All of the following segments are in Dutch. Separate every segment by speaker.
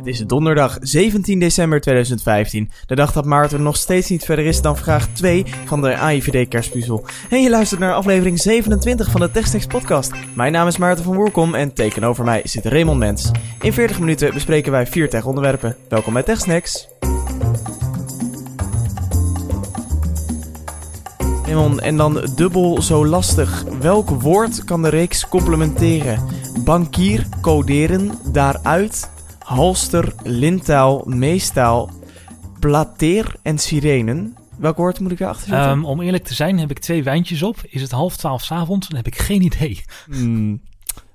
Speaker 1: Het is donderdag 17 december 2015, de dag dat Maarten nog steeds niet verder is dan vraag 2 van de AIVD kerstpuzzel. En je luistert naar aflevering 27 van de TechSnacks podcast. Mijn naam is Maarten van Woerkom en tegenover mij zit Raymond Mens. In 40 minuten bespreken wij vier tech onderwerpen. Welkom bij TechSnacks. Raymond, en dan dubbel zo lastig. Welk woord kan de reeks complementeren? Bankier, coderen, daaruit, halster, lintaal, meestaal, plateer en sirenen. Welk woord moet ik erachter zetten?
Speaker 2: Um, om eerlijk te zijn heb ik twee wijntjes op. Is het half twaalf s'avonds? Dan heb ik geen idee.
Speaker 1: Hmm.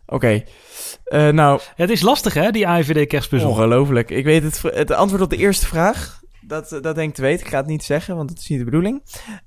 Speaker 1: Oké. Uh, nou...
Speaker 2: Het is lastig hè, die AIVD kerstpuzzel.
Speaker 1: Ongelooflijk. Ik weet het, het antwoord op de eerste vraag. Dat, eh, dat denk ik te weten. Ik ga het niet zeggen, want dat is niet de bedoeling.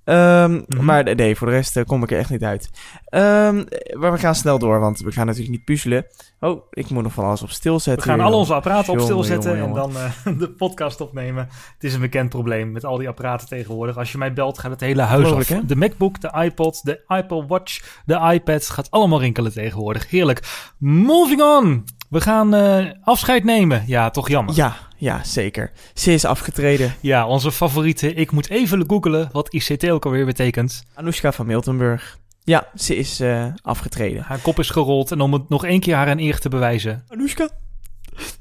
Speaker 1: Um, mm -hmm. Maar nee, voor de rest uh, kom ik er echt niet uit. Um, maar we gaan snel door, want we gaan natuurlijk niet puzzelen. Oh, ik moet nog van alles op stil zetten.
Speaker 2: We gaan al onze apparaten op stil zetten jongen, jongen. en dan uh, de podcast opnemen. Het is een bekend probleem met al die apparaten tegenwoordig. Als je mij belt, gaat het hele huis af. Hè? De MacBook, de iPod, de Apple Watch, de iPad. Gaat allemaal rinkelen tegenwoordig. Heerlijk. Moving on! We gaan uh, afscheid nemen. Ja, toch jammer.
Speaker 1: Ja, ja, zeker. Ze is afgetreden.
Speaker 2: Ja, onze favoriete. Ik moet even googelen wat ICT ook alweer betekent.
Speaker 1: Anoushka van Miltenburg. Ja, ze is uh, afgetreden.
Speaker 2: Haar kop is gerold en om het nog één keer haar een eer te bewijzen.
Speaker 1: Anoushka,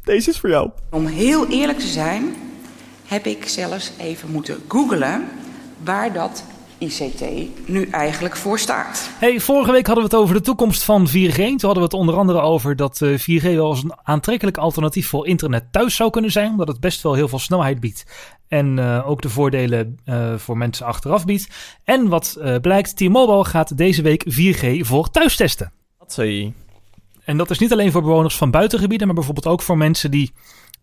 Speaker 1: deze is voor jou.
Speaker 3: Om heel eerlijk te zijn, heb ik zelfs even moeten googlen waar dat ICT nu eigenlijk voor staat.
Speaker 2: Hey, vorige week hadden we het over de toekomst van 4G. Toen hadden we het onder andere over dat 4G wel eens een aantrekkelijk alternatief voor internet thuis zou kunnen zijn, omdat het best wel heel veel snelheid biedt. En uh, ook de voordelen uh, voor mensen achteraf biedt. En wat uh, blijkt, T-Mobile gaat deze week 4G voor thuis testen.
Speaker 1: Wat zei je?
Speaker 2: En dat is niet alleen voor bewoners van buitengebieden, maar bijvoorbeeld ook voor mensen die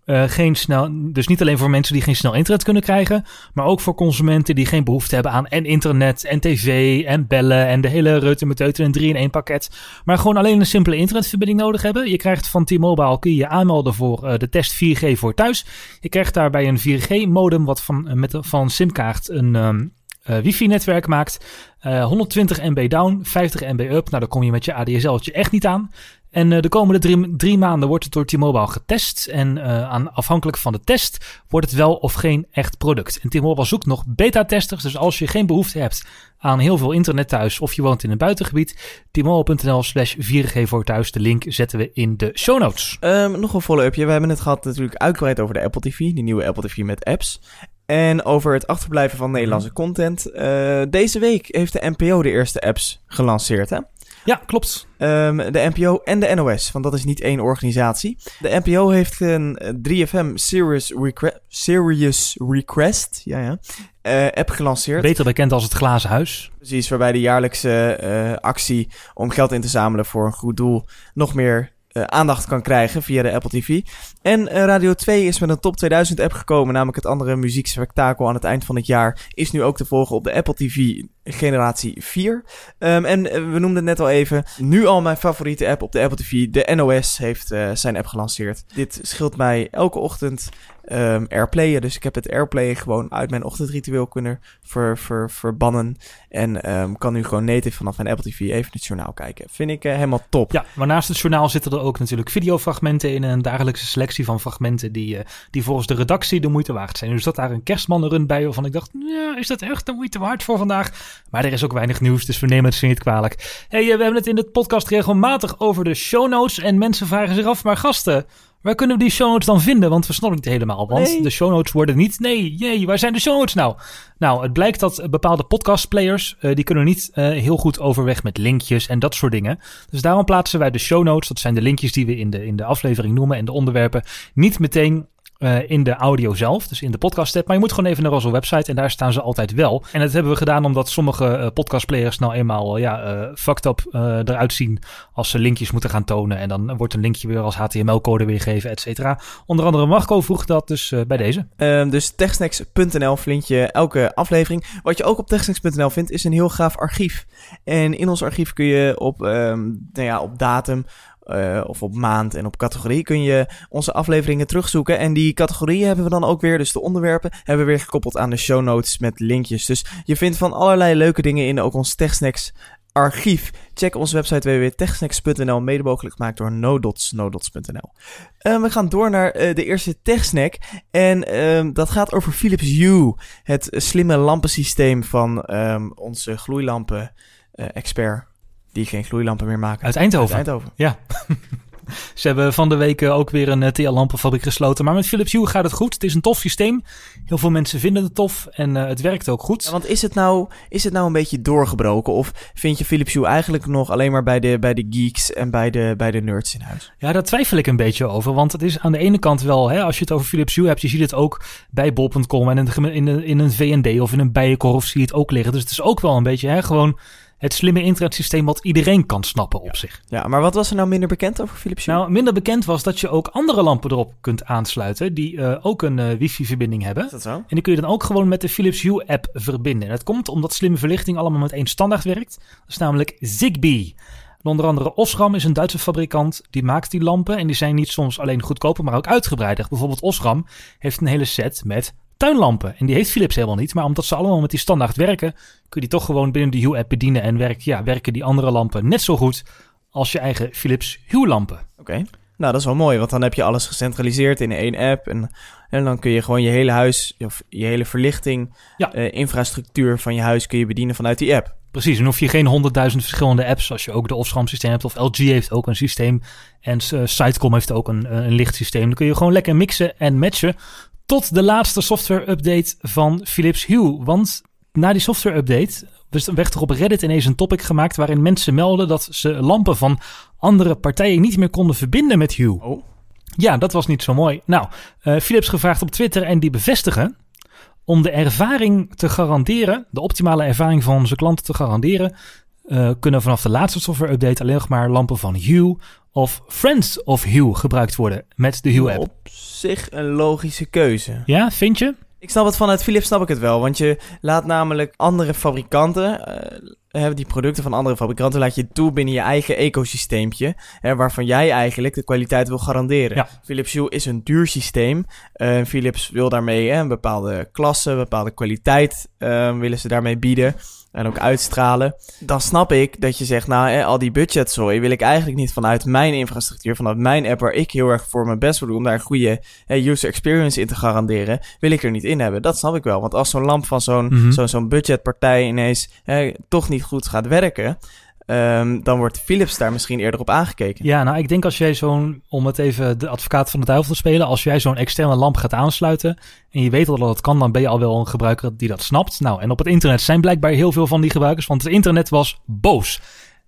Speaker 2: uh, geen snel, dus niet alleen voor mensen die geen snel internet kunnen krijgen, maar ook voor consumenten die geen behoefte hebben aan en internet en tv en bellen en de hele reutemeteuten en 3 in 1 pakket, maar gewoon alleen een simpele internetverbinding nodig hebben. Je krijgt van T-Mobile kun je je aanmelden voor uh, de test 4G voor thuis. Je krijgt daarbij een 4G modem wat van, uh, met, van simkaart een um, uh, wifi-netwerk maakt. Uh, 120 MB down, 50 MB up. Nou, daar kom je met je ADSL'tje echt niet aan. En uh, de komende drie, drie, maanden wordt het door T-Mobile getest. En uh, aan, afhankelijk van de test wordt het wel of geen echt product. En T-Mobile zoekt nog beta-testers. Dus als je geen behoefte hebt aan heel veel internet thuis of je woont in een buitengebied, t-mobile.nl slash 4G voor thuis. De link zetten we in de show notes.
Speaker 1: Um, nog een follow-upje. We hebben het gehad natuurlijk uitgebreid over de Apple TV, die nieuwe Apple TV met apps. En over het achterblijven van Nederlandse content. Uh, deze week heeft de NPO de eerste apps gelanceerd, hè?
Speaker 2: Ja, klopt.
Speaker 1: Um, de NPO en de NOS, want dat is niet één organisatie. De NPO heeft een 3FM Serious, Requ Serious Request ja, ja, uh, app gelanceerd.
Speaker 2: Beter bekend als het Glazen Huis.
Speaker 1: Precies, waarbij de jaarlijkse uh, actie om geld in te zamelen voor een goed doel nog meer uh, aandacht kan krijgen via de Apple TV. En uh, Radio 2 is met een top 2000 app gekomen, namelijk het andere muziekspectakel aan het eind van het jaar. Is nu ook te volgen op de Apple TV generatie 4. Um, en uh, we noemden het net al even, nu al mijn favoriete app op de Apple TV. De NOS heeft uh, zijn app gelanceerd. Dit scheelt mij elke ochtend um, airplayen. Dus ik heb het airplayen gewoon uit mijn ochtendritueel kunnen ver, ver, verbannen. En um, kan nu gewoon native vanaf mijn Apple TV even het journaal kijken. Vind ik uh, helemaal top.
Speaker 2: Ja, maar naast het journaal zitten er ook natuurlijk videofragmenten in. Een dagelijkse selectie van fragmenten die, die volgens de redactie de moeite waard zijn. Dus dat daar een kerstmannenrun bij waarvan ik dacht, is dat echt de moeite waard voor vandaag? Maar er is ook weinig nieuws, dus we nemen het ze niet kwalijk. Hey, uh, we hebben het in de podcast regelmatig over de show notes. En mensen vragen zich af, maar gasten, Waar kunnen we die show notes dan vinden? Want we snappen het niet helemaal. Want nee. de show notes worden niet... Nee, jee, waar zijn de show notes nou? Nou, het blijkt dat bepaalde podcastplayers... Uh, die kunnen niet uh, heel goed overweg met linkjes en dat soort dingen. Dus daarom plaatsen wij de show notes... dat zijn de linkjes die we in de, in de aflevering noemen... en de onderwerpen niet meteen uh, in de audio zelf, dus in de podcast app. Maar je moet gewoon even naar onze website en daar staan ze altijd wel. En dat hebben we gedaan omdat sommige uh, podcastplayers nou eenmaal ja, uh, fucked up eruit zien als ze linkjes moeten gaan tonen. En dan wordt een linkje weer als HTML-code weergegeven, et cetera. Onder andere Marco vroeg dat dus bij deze.
Speaker 1: Um, dus techsnacks.nl vind je elke aflevering. Wat je ook op techsnacks.nl vindt is een heel gaaf archief. En in ons archief kun je op, um, nou ja, op datum uh, of op maand en op categorie kun je onze afleveringen terugzoeken. En die categorieën hebben we dan ook weer, dus de onderwerpen, hebben we weer gekoppeld aan de show notes met linkjes. Dus je vindt van allerlei leuke dingen in ook ons TechSnacks archief. Check onze website www.techsnacks.nl, mede mogelijk gemaakt door nodots, nodots.nl. Uh, we gaan door naar uh, de eerste TechSnack. En uh, dat gaat over Philips Hue, het slimme lampensysteem van um, onze gloeilampen-expert. Die geen gloeilampen meer maken.
Speaker 2: Uit Eindhoven.
Speaker 1: Uit Eindhoven.
Speaker 2: Ja. Ze hebben van de week ook weer een TL-lampenfabriek gesloten. Maar met Philips Hue gaat het goed. Het is een tof systeem. Heel veel mensen vinden het tof en uh, het werkt ook goed.
Speaker 1: Ja, want is het, nou, is het nou een beetje doorgebroken? Of vind je Philips Hue eigenlijk nog alleen maar bij de, bij de geeks en bij de, bij de nerds in huis?
Speaker 2: Ja, daar twijfel ik een beetje over. Want het is aan de ene kant wel, hè, als je het over Philips Hue hebt, je ziet het ook bij bol.com en in, in een VND of in een bijenkorf zie je het ook liggen. Dus het is ook wel een beetje hè, gewoon het slimme internetsysteem wat iedereen kan snappen op zich.
Speaker 1: Ja, maar wat was er nou minder bekend over Philips Hue?
Speaker 2: Nou, minder bekend was dat je ook andere lampen erop kunt aansluiten die uh, ook een uh, wifi-verbinding hebben.
Speaker 1: Is dat zo? En
Speaker 2: die kun je dan ook gewoon met de Philips Hue-app verbinden. En dat komt omdat slimme verlichting allemaal met één standaard werkt. Dat is namelijk Zigbee. Onder andere Osram is een Duitse fabrikant. Die maakt die lampen en die zijn niet soms alleen goedkoper, maar ook uitgebreider. Bijvoorbeeld Osram heeft een hele set met tuinlampen. En die heeft Philips helemaal niet. Maar omdat ze allemaal met die standaard werken, kun je die toch gewoon binnen de Hue-app bedienen. En werk, ja, werken die andere lampen net zo goed als je eigen Philips Hue-lampen.
Speaker 1: Oké. Nou, dat is wel mooi, want dan heb je alles gecentraliseerd in één app. En, en dan kun je gewoon je hele huis, of je hele verlichting, ja. uh, infrastructuur van je huis kun je bedienen vanuit die app.
Speaker 2: Precies, en hoef je geen honderdduizend verschillende apps, als je ook de Osram systeem hebt, of LG heeft ook een systeem, en uh, Sitecom heeft ook een, een lichtsysteem. Dan kun je gewoon lekker mixen en matchen tot de laatste software-update van Philips Hue. Want na die software-update werd er op Reddit ineens een topic gemaakt waarin mensen melden dat ze lampen van andere partijen niet meer konden verbinden met Hue.
Speaker 1: Oh.
Speaker 2: Ja, dat was niet zo mooi. Nou, uh, Philips gevraagd op Twitter en die bevestigen. Om de ervaring te garanderen, de optimale ervaring van onze klanten te garanderen, uh, kunnen vanaf de laatste software-update alleen nog maar lampen van Hue of Friends of Hue gebruikt worden met de Hue-app.
Speaker 1: Op zich een logische keuze.
Speaker 2: Ja, vind je?
Speaker 1: Ik snap het vanuit Philips, snap ik het wel. Want je laat namelijk andere fabrikanten, uh, die producten van andere fabrikanten, laat je toe binnen je eigen ecosysteempje. Hè, waarvan jij eigenlijk de kwaliteit wil garanderen.
Speaker 2: Ja.
Speaker 1: Philips Hue is een duur systeem. Uh, Philips wil daarmee hè, een bepaalde klasse, een bepaalde kwaliteit uh, willen ze daarmee bieden en ook uitstralen. Dan snap ik dat je zegt, nou, al die budgetzooi wil ik eigenlijk niet vanuit mijn infrastructuur, vanuit mijn app waar ik heel erg voor mijn best wil doen om daar een goede user experience in te garanderen, wil ik er niet in hebben. Dat snap ik wel, want als zo'n lamp van zo'n mm -hmm. zo'n budgetpartij ineens toch niet goed gaat werken, Um, dan wordt Philips daar misschien eerder op aangekeken.
Speaker 2: Ja, nou, ik denk als jij zo'n, om het even de advocaat van de duivel te spelen, als jij zo'n externe lamp gaat aansluiten en je weet al dat het kan, dan ben je al wel een gebruiker die dat snapt. Nou, en op het internet zijn blijkbaar heel veel van die gebruikers, want het internet was boos.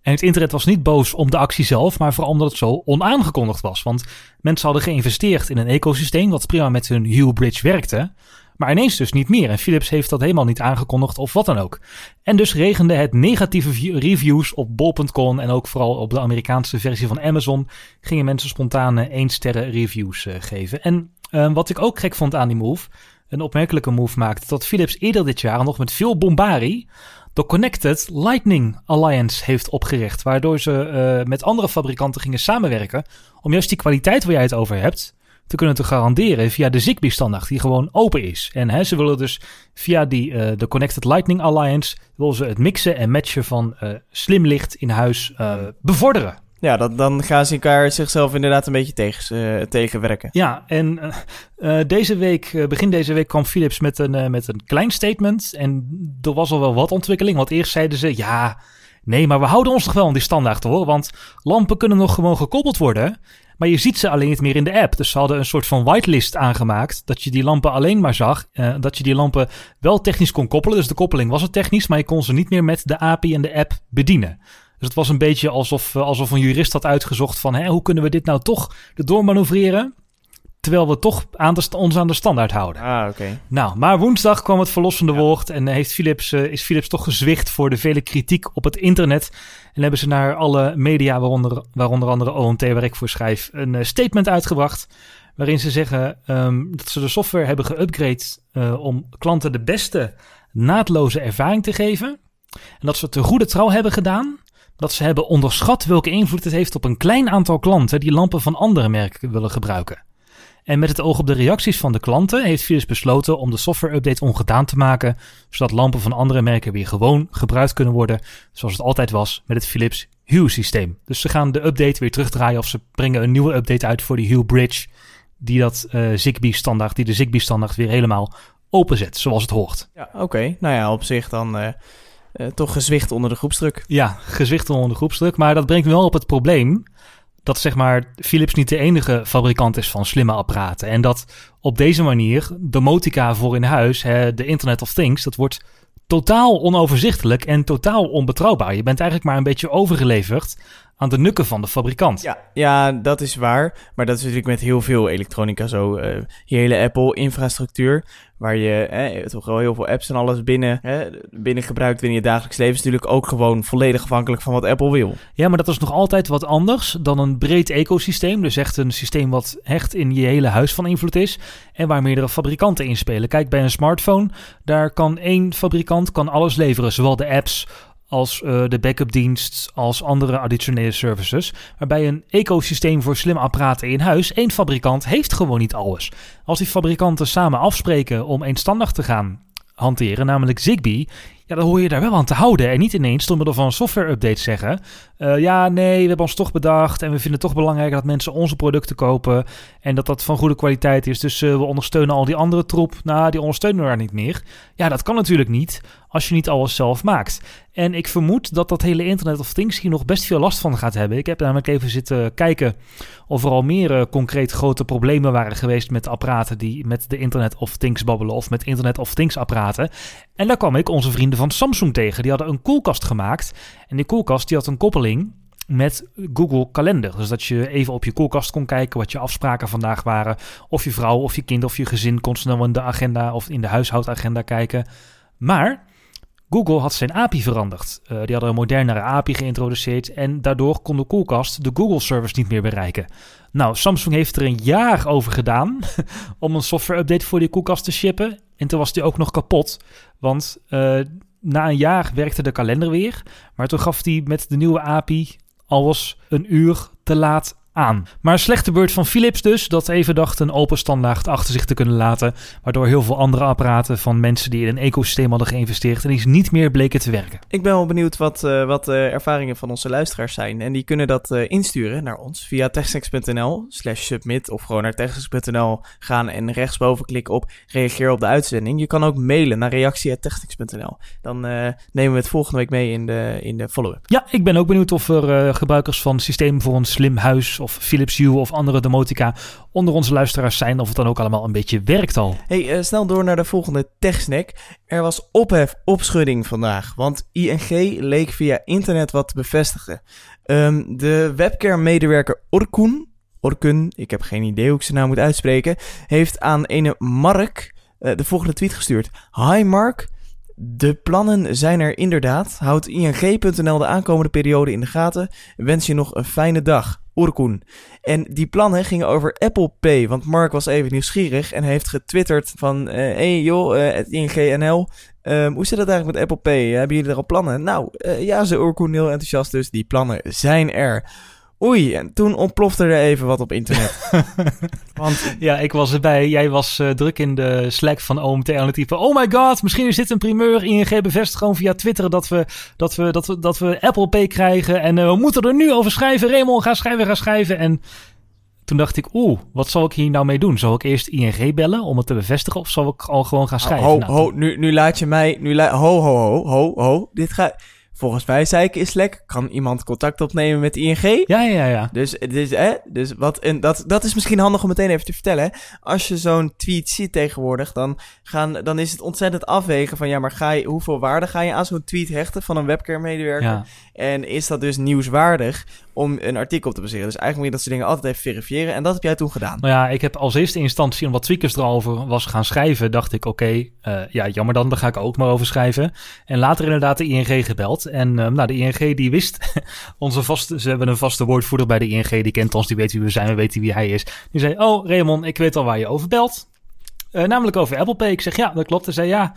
Speaker 2: En het internet was niet boos om de actie zelf, maar vooral omdat het zo onaangekondigd was. Want mensen hadden geïnvesteerd in een ecosysteem dat prima met hun Hue Bridge werkte. Maar ineens dus niet meer. En Philips heeft dat helemaal niet aangekondigd of wat dan ook. En dus regende het negatieve reviews op bol.com en ook vooral op de Amerikaanse versie van Amazon gingen mensen spontane 1 sterren reviews uh, geven. En uh, wat ik ook gek vond aan die move, een opmerkelijke move maakte, dat Philips eerder dit jaar nog met veel bombarie de Connected Lightning Alliance heeft opgericht. Waardoor ze met andere fabrikanten gingen samenwerken om juist die kwaliteit waar jij het over hebt te kunnen te garanderen via de Zigbee-standaard die gewoon open is. En hè, ze willen dus via die, uh, de Connected Lightning Alliance willen ze het mixen en matchen van uh, slim licht in huis uh, bevorderen.
Speaker 1: Ja, dat, dan gaan ze elkaar zichzelf inderdaad een beetje tegen, tegenwerken.
Speaker 2: Ja, en deze week, begin deze week kwam Philips met een, met een klein statement. En er was al wel wat ontwikkeling. Want eerst zeiden ze, ja, nee, maar we houden ons toch wel aan die standaard hoor. Want lampen kunnen nog gewoon gekoppeld worden. Maar je ziet ze alleen niet meer in de app. Dus ze hadden een soort van whitelist aangemaakt. Dat je die lampen alleen maar zag. Uh, dat je die lampen wel technisch kon koppelen. Dus de koppeling was het technisch. Maar je kon ze niet meer met de API en de app bedienen. Dus het was een beetje alsof, alsof een jurist had uitgezocht van... Hè, hoe kunnen we dit nou toch erdoor manoeuvreren? Terwijl we toch aan de, ons aan de standaard houden.
Speaker 1: Ah, oké. Okay.
Speaker 2: Nou, maar woensdag kwam het verlossende ja. woord. En heeft Philips, uh, is Philips toch gezwicht voor de vele kritiek op het internet. En hebben ze naar alle media, waaronder, waaronder andere ONT, waar ik voor schrijf, een uh, statement uitgebracht. Waarin ze zeggen um, dat ze de software hebben geüpgrade uh, om klanten de beste naadloze ervaring te geven. En dat ze het te goede trouw hebben gedaan. Dat ze hebben onderschat welke invloed het heeft op een klein aantal klanten die lampen van andere merken willen gebruiken. En met het oog op de reacties van de klanten heeft Philips besloten om de software-update ongedaan te maken, zodat lampen van andere merken weer gewoon gebruikt kunnen worden, zoals het altijd was met het Philips Hue-systeem. Dus ze gaan de update weer terugdraaien of ze brengen een nieuwe update uit voor die Hue Bridge, die dat uh, Zigbee-standaard, die de Zigbee-standaard weer helemaal openzet, zoals het hoort.
Speaker 1: Ja, oké. Nou ja, op zich dan uh, uh, toch gezwicht onder de groepsdruk.
Speaker 2: Ja, gezwicht onder de groepsdruk, maar dat brengt me wel op het probleem dat zeg maar Philips niet de enige fabrikant is van slimme apparaten. En dat op deze manier domotica voor in huis, de Internet of Things, dat wordt totaal onoverzichtelijk en totaal onbetrouwbaar. Je bent eigenlijk maar een beetje overgeleverd aan de nukken van de fabrikant.
Speaker 1: Ja, ja, dat is waar. Maar dat is natuurlijk met heel veel elektronica zo. Uh, je hele Apple-infrastructuur, waar je eh, toch wel heel veel apps en alles binnen, binnen gebruikt in je dagelijks leven, is natuurlijk ook gewoon volledig afhankelijk van wat Apple wil.
Speaker 2: Ja, maar dat is nog altijd wat anders dan een breed ecosysteem. Dus echt een systeem wat hecht in je hele huis van invloed is en waar meerdere fabrikanten inspelen. Kijk, bij een smartphone, daar kan één fabrikant kan alles leveren, zowel de apps als uh, de backupdienst, als andere additionele services. Waarbij een ecosysteem voor slim apparaten in huis, één fabrikant heeft gewoon niet alles. Als die fabrikanten samen afspreken om één standaard te gaan hanteren, namelijk Zigbee, ja, dan hoor je daar wel aan te houden. En niet ineens door middel van een software-update zeggen: uh, Ja, nee, we hebben ons toch bedacht. En we vinden het toch belangrijk dat mensen onze producten kopen. En dat dat van goede kwaliteit is. Dus uh, we ondersteunen al die andere troep. Nou, die ondersteunen we daar niet meer. Ja, dat kan natuurlijk niet als je niet alles zelf maakt. En ik vermoed dat dat hele Internet of Things hier nog best veel last van gaat hebben. Ik heb namelijk even zitten kijken of er al meer uh, concreet grote problemen waren geweest met apparaten die met de Internet of Things babbelen of met Internet of Things apparaten. En daar kwam ik onze vrienden van Samsung tegen. Die hadden een koelkast gemaakt. En die koelkast die had een koppeling met Google Kalender. Dus dat je even op je koelkast kon kijken wat je afspraken vandaag waren. Of je vrouw of je kind of je gezin kon snel in de agenda of in de huishoudagenda kijken. Maar Google had zijn API veranderd. Uh, die hadden een modernere API geïntroduceerd en daardoor kon de koelkast de Google-service niet meer bereiken. Nou, Samsung heeft er een jaar over gedaan om een software-update voor die koelkast te shippen. En toen was die ook nog kapot, want uh, na een jaar werkte de kalender weer. Maar toen gaf hij met de nieuwe API alles een uur te laat aan. Maar een slechte beurt van Philips dus, dat even dacht een open standaard achter zich te kunnen laten, waardoor heel veel andere apparaten van mensen die in een ecosysteem hadden geïnvesteerd en die niet meer bleken te werken.
Speaker 1: Ik ben wel benieuwd wat, uh, wat de ervaringen van onze luisteraars zijn en die kunnen dat uh, insturen naar ons via techsex.nl slash submit of gewoon naar techsex.nl gaan en rechtsboven klikken op reageer op de uitzending. Je kan ook mailen naar reactie.techsex.nl. Dan uh, nemen we het volgende week mee in de, in de follow-up.
Speaker 2: Ja, ik ben ook benieuwd of er gebruikers van systeem voor een slim huis of Philips Hue of andere domotica onder onze luisteraars zijn. Of het dan ook allemaal een beetje werkt al.
Speaker 1: Hey, uh, snel door naar de volgende techsnack. Er was ophef, opschudding vandaag. Want ING leek via internet wat te bevestigen. Um, de webcare-medewerker Orkun, Orkun, ik heb geen idee hoe ik ze nou moet uitspreken, heeft aan ene Mark uh, de volgende tweet gestuurd. Hi Mark, de plannen zijn er inderdaad. Houd ing.nl de aankomende periode in de gaten. Wens je nog een fijne dag. Orkoen. En die plannen gingen over Apple Pay. Want Mark was even nieuwsgierig en heeft getwitterd van... Uh, hey joh, uh, het INGNL. Um, hoe zit het eigenlijk met Apple Pay? Hebben jullie er al plannen? Nou, uh, ja, ze Orkoen heel enthousiast. Dus die plannen zijn er. Oei, en toen ontplofte er even wat op internet.
Speaker 2: Want ja, ik was erbij. Jij was uh, druk in de Slack van OMT aan het typen. Oh my god, misschien is dit een primeur. ING bevestigt gewoon via Twitter dat we, dat we, dat we, dat we Apple Pay krijgen. En uh, we moeten er nu over schrijven. Raymond, ga schrijven, ga schrijven. En toen dacht ik, oeh, wat zal ik hier nou mee doen? Zal ik eerst ING bellen om het te bevestigen? Of zal ik al gewoon gaan schrijven?
Speaker 1: Ho, nou, ho, nu, nu laat je mij... Nu la ho, ho, ho, ho, ho. Dit gaat... Volgens mij zei ik in Slack, kan iemand contact opnemen met ING?
Speaker 2: Ja, ja, ja.
Speaker 1: Dus, dus, hè, dus wat, en dat, dat is misschien handig om meteen even te vertellen. Hè? Als je zo'n tweet ziet tegenwoordig, dan, gaan, dan is het ontzettend afwegen van, ja, maar ga je, hoeveel waarde ga je aan zo'n tweet hechten van een webcare-medewerker? Ja. En is dat dus nieuwswaardig om een artikel te baseren? Dus eigenlijk moet je dat soort dingen altijd even verifiëren. En dat heb jij toen gedaan.
Speaker 2: Nou ja, ik heb als eerste instantie, omdat Tweakers erover was gaan schrijven, dacht ik, oké, uh, ja, jammer dan, daar ga ik ook maar over schrijven. En later inderdaad de ING gebeld. En uh, nou, de ING die wist, onze vaste, ze hebben een vaste woordvoerder bij de ING, die kent ons, die weet wie we zijn, we weten wie hij is. Die zei, oh Raymond, ik weet al waar je over belt. Uh, namelijk over Apple Pay. Ik zeg, ja, dat klopt. Hij zei, ja,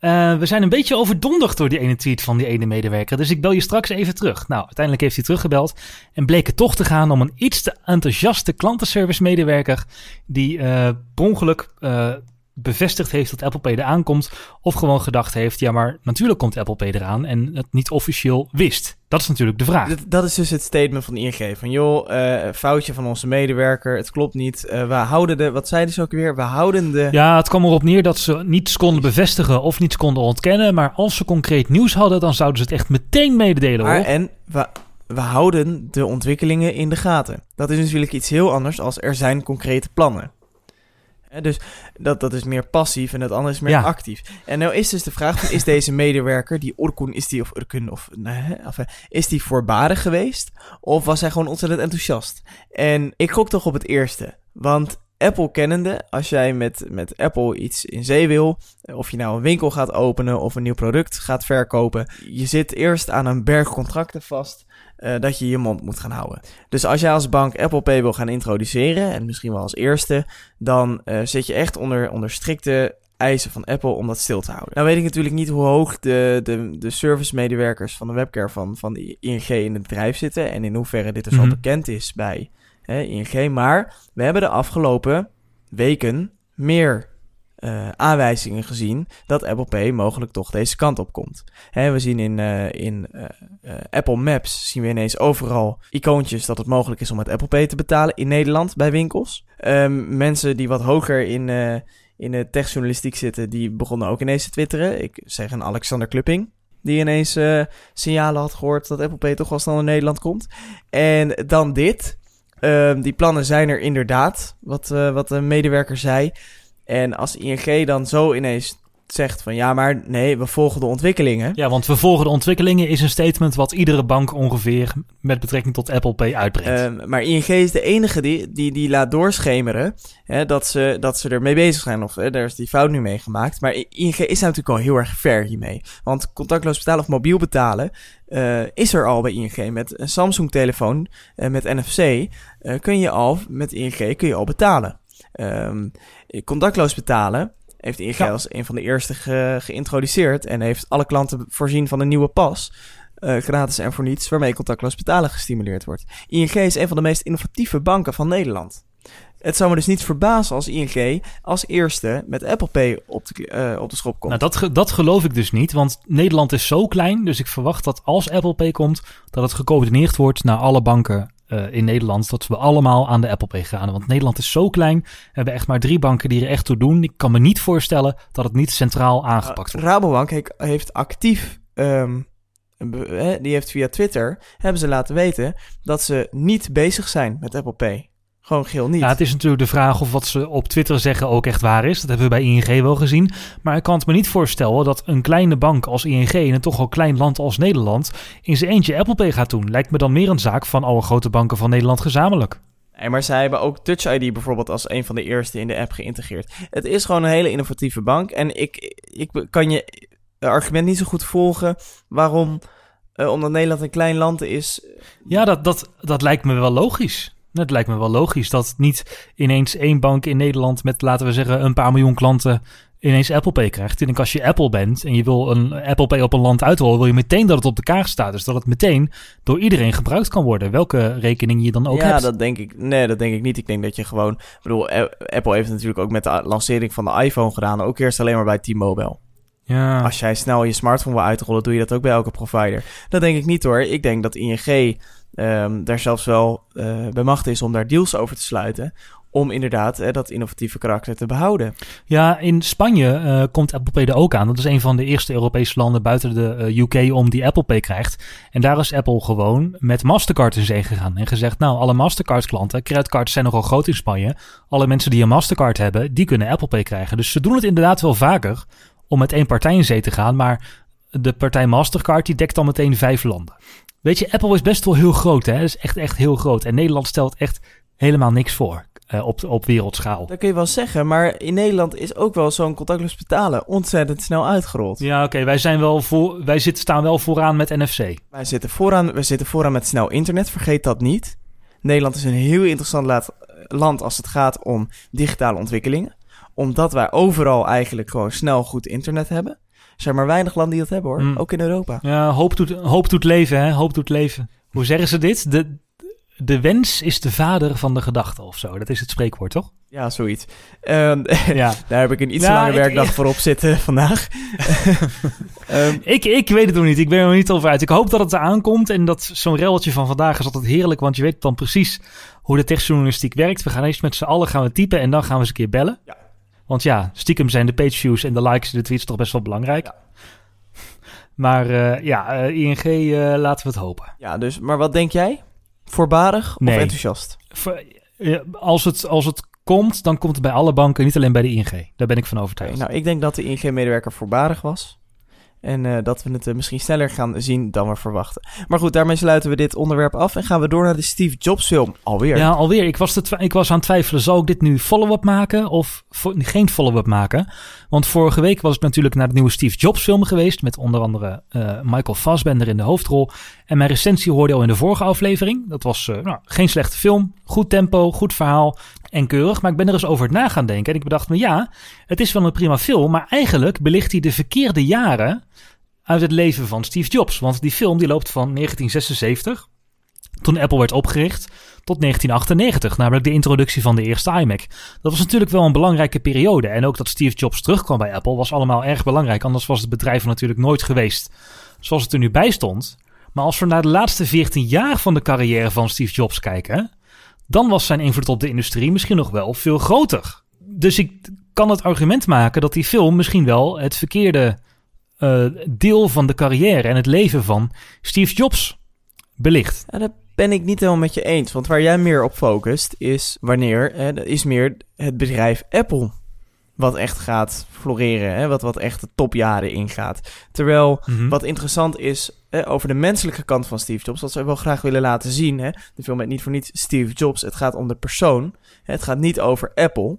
Speaker 2: Eh, we zijn een beetje overdonderd door die ene tweet van die ene medewerker. Dus ik bel je straks even terug. Nou, uiteindelijk heeft hij teruggebeld. En bleek het toch te gaan om een iets te enthousiaste klantenservice medewerker. Die uh, per ongeluk uh, bevestigd heeft dat Apple Pay eraan komt. Of gewoon gedacht heeft, ja maar natuurlijk komt Apple Pay eraan. En het niet officieel wist. Dat is natuurlijk de vraag.
Speaker 1: Dat, dat is dus het statement van ING. Van joh, uh, foutje van onze medewerker. Het klopt niet. Uh, we houden de, wat zeiden ze ook weer? We houden de...
Speaker 2: Ja, het kwam erop neer dat ze niets konden bevestigen of niets konden ontkennen. Maar als ze concreet nieuws hadden, dan zouden ze het echt meteen mededelen
Speaker 1: maar,
Speaker 2: hoor.
Speaker 1: En we, we houden de ontwikkelingen in de gaten. Dat is natuurlijk iets heel anders als er zijn concrete plannen. Dus dat, dat is meer passief en het andere is meer ja. actief. En nou is dus de vraag: is deze medewerker, die Orkun, is die of Urkun, of, nee, of is die voorbarig geweest? Of was hij gewoon ontzettend enthousiast? En ik gok toch op het eerste. Want Apple kennende, als jij met, met Apple iets in zee wil, of je nou een winkel gaat openen of een nieuw product gaat verkopen, je zit eerst aan een berg contracten vast. Uh, dat je je mond moet gaan houden. Dus als jij als bank Apple Pay wil gaan introduceren, en misschien wel als eerste, dan uh, zit je echt onder, onder strikte eisen van Apple om dat stil te houden. Nou weet ik natuurlijk niet hoe hoog de, de, de service medewerkers van de webcare van, van de ING in het bedrijf zitten en in hoeverre dit dus mm -hmm. al bekend is bij hè, ING. Maar we hebben de afgelopen weken meer uh, aanwijzingen gezien dat Apple Pay mogelijk toch deze kant op komt. Hè, we zien in, uh, in uh, Apple Maps zien we ineens overal icoontjes dat het mogelijk is om met Apple Pay te betalen in Nederland bij winkels. Um, mensen die wat hoger in, in de techjournalistiek zitten, die begonnen ook ineens te twitteren. Ik zeg een Alexander Klupping. Die ineens signalen had gehoord dat Apple Pay toch wel snel in Nederland komt. En dan dit. Um, die plannen zijn er inderdaad, wat, wat de medewerker zei. En als ING dan zo ineens zegt van ja, maar nee, we volgen de ontwikkelingen.
Speaker 2: Ja, want we volgen de ontwikkelingen is een statement wat iedere bank ongeveer met betrekking tot Apple Pay uitbrengt.
Speaker 1: Uh, maar ING is de enige die, die, die laat doorschemeren hè, dat, ze, dat ze ermee bezig zijn. Of hè, daar is die fout nu mee gemaakt. Maar ING is natuurlijk al heel erg ver hiermee. Want contactloos betalen of mobiel betalen uh, is er al bij ING. Met een Samsung telefoon uh, met NFC uh, kun je al, met ING kun je al betalen. Um, contactloos betalen heeft ING ja. als een van de eerste ge geïntroduceerd en heeft alle klanten voorzien van een nieuwe pas. Uh, gratis en voor niets, waarmee contactloos betalen gestimuleerd wordt. ING is een van de meest innovatieve banken van Nederland. Het zou me dus niet verbazen als ING als eerste met Apple Pay op de, uh, op de schop komt.
Speaker 2: Nou, dat, dat geloof ik dus niet, want Nederland is zo klein. Dus ik verwacht dat als Apple Pay komt, dat het gecoördineerd wordt naar alle banken uh, in Nederland. Dat we allemaal aan de Apple Pay gaan. Want Nederland is zo klein. We hebben echt maar drie banken die er echt toe doen. Ik kan me niet voorstellen dat het niet centraal aangepakt wordt.
Speaker 1: Rabobank heeft actief... Um, die heeft via Twitter hebben ze laten weten dat ze niet bezig zijn met Apple Pay. Gewoon geel niet.
Speaker 2: Ja, het is natuurlijk de vraag of wat ze op Twitter zeggen ook echt waar is. Dat hebben we bij ING wel gezien. Maar ik kan het me niet voorstellen dat een kleine bank als ING in een toch al klein land als Nederland in zijn eentje Apple Pay gaat doen. Lijkt me dan meer een zaak van alle grote banken van Nederland gezamenlijk.
Speaker 1: Nee, maar zij hebben ook Touch ID bijvoorbeeld als een van de eerste in de app geïntegreerd. Het is gewoon een hele innovatieve bank. En ik, ik kan je argument niet zo goed volgen waarom, uh, omdat Nederland een klein land is.
Speaker 2: Ja, dat, dat, dat lijkt me wel logisch. Het lijkt me wel logisch dat niet ineens één bank in Nederland met, laten we zeggen, een paar miljoen klanten ineens Apple Pay krijgt. Ik denk als je Apple bent en je wil een Apple Pay op een land uitrollen, wil je meteen dat het op de kaart staat. Dus dat het meteen door iedereen gebruikt kan worden. Welke rekening je dan ook
Speaker 1: ja,
Speaker 2: hebt.
Speaker 1: Ja, dat denk ik. Nee, dat denk ik niet. Ik denk dat je gewoon. Ik bedoel, Apple heeft natuurlijk ook met de lancering van de iPhone gedaan. Ook eerst alleen maar bij T-Mobile.
Speaker 2: Ja.
Speaker 1: Als jij snel je smartphone wil uitrollen, doe je dat ook bij elke provider. Dat denk ik niet hoor. Ik denk dat ING um, daar zelfs wel uh, bij macht is om daar deals over te sluiten. Om inderdaad uh, dat innovatieve karakter te behouden.
Speaker 2: Ja, in Spanje uh, komt Apple Pay er ook aan. Dat is een van de eerste Europese landen buiten de UK om die Apple Pay krijgt. En daar is Apple gewoon met Mastercard in zee gegaan. En gezegd, nou, alle Mastercard klanten, creditcards zijn nogal groot in Spanje. Alle mensen die een Mastercard hebben, die kunnen Apple Pay krijgen. Dus ze doen het inderdaad wel vaker om met één partij in zee te gaan. Maar de partij Mastercard die dekt dan meteen vijf landen. Weet je, Apple is best wel heel groot, hè? Dat is echt, echt heel groot. En Nederland stelt echt helemaal niks voor uh, op, op wereldschaal.
Speaker 1: Dat kun je wel zeggen, maar in Nederland is ook wel zo'n contactloos betalen ontzettend snel uitgerold.
Speaker 2: Ja, oké, okay, wij zijn wel voor, wij zitten, staan wel vooraan met NFC.
Speaker 1: Wij zitten vooraan, wij zitten vooraan met snel internet, vergeet dat niet. Nederland is een heel interessant laat, land als het gaat om digitale ontwikkelingen. Omdat wij overal eigenlijk gewoon snel goed internet hebben. Zijn maar weinig landen die dat hebben hoor.
Speaker 2: Mm.
Speaker 1: Ook in Europa.
Speaker 2: Ja, hoop doet, hoop doet leven, hè? Hoop doet leven. Hoe zeggen ze dit? De, de wens is de vader van de gedachte of zo. Dat is het spreekwoord, toch?
Speaker 1: Ja, zoiets. Ehm,
Speaker 2: Ja.
Speaker 1: daar heb ik een iets
Speaker 2: Nou,
Speaker 1: te lange
Speaker 2: ik-
Speaker 1: werkdag voor op zitten vandaag. Ehm,
Speaker 2: Ik, ik weet het nog niet. Ik ben er nog niet over uit. Ik hoop dat het eraan komt. En dat zo'n reltje van vandaag is altijd heerlijk. Want je weet dan precies hoe de techjournalistiek werkt. We gaan eerst met z'n allen gaan we typen. En dan gaan we eens een keer bellen.
Speaker 1: Ja.
Speaker 2: Want ja, stiekem zijn de pageviews en de likes en de tweets toch best wel belangrijk.
Speaker 1: Ja.
Speaker 2: Maar eh, ja, eh, ING, eh, laten we het hopen.
Speaker 1: ja, dus, maar wat denk jij? Voorbarig
Speaker 2: Nee.
Speaker 1: of enthousiast?
Speaker 2: Voor- als, het, als het komt, dan komt het bij alle banken. Niet alleen bij de ING. Daar ben ik van overtuigd.
Speaker 1: Nou, ik denk dat de ING-medewerker voorbarig was. En eh, dat we het eh, misschien sneller gaan zien dan we verwachten. Maar goed, daarmee sluiten we dit onderwerp af en gaan we door naar de Steve Jobs film. Alweer.
Speaker 2: Ja, alweer. Ik was, ik was aan het twijfelen, zal ik dit nu follow-up maken of geen follow-up maken? Want vorige week was ik natuurlijk naar de nieuwe Steve Jobs film geweest, met onder andere eh, Michael Fassbender in de hoofdrol. En mijn recensie hoorde al in de vorige aflevering. Dat was nou, geen slechte film, goed tempo, goed verhaal en keurig. Maar ik ben er eens over na gaan denken en ik bedacht me, ja, het is wel een prima film, maar eigenlijk belicht hij de verkeerde jaren uit het leven van Steve Jobs. Want die film die loopt van 1976, toen Apple werd opgericht, tot 1998, namelijk de introductie van de eerste iMac. Dat was natuurlijk wel een belangrijke periode. En ook dat Steve Jobs terugkwam bij Apple was allemaal erg belangrijk. Anders was het bedrijf natuurlijk nooit geweest zoals het er nu bij stond. Maar als we naar de laatste 14 jaar van de carrière van Steve Jobs kijken, dan was zijn invloed op de industrie misschien nog wel veel groter. Dus ik kan het argument maken dat die film misschien wel het verkeerde eh, deel van de carrière en het leven van Steve Jobs belicht.
Speaker 1: Ja, dat ben ik niet helemaal met je eens. Want waar jij meer op focust is wanneer, hè, dat is meer het bedrijf Apple. Wat echt gaat floreren, hè, wat, wat echt de topjaren ingaat. Terwijl
Speaker 2: Mhm.
Speaker 1: wat interessant is hè, over de menselijke kant van Steve Jobs, wat ze wel graag willen laten zien. Hè, de film heet niet voor niets Steve Jobs. Het gaat om de persoon. Hè, het gaat niet over Apple.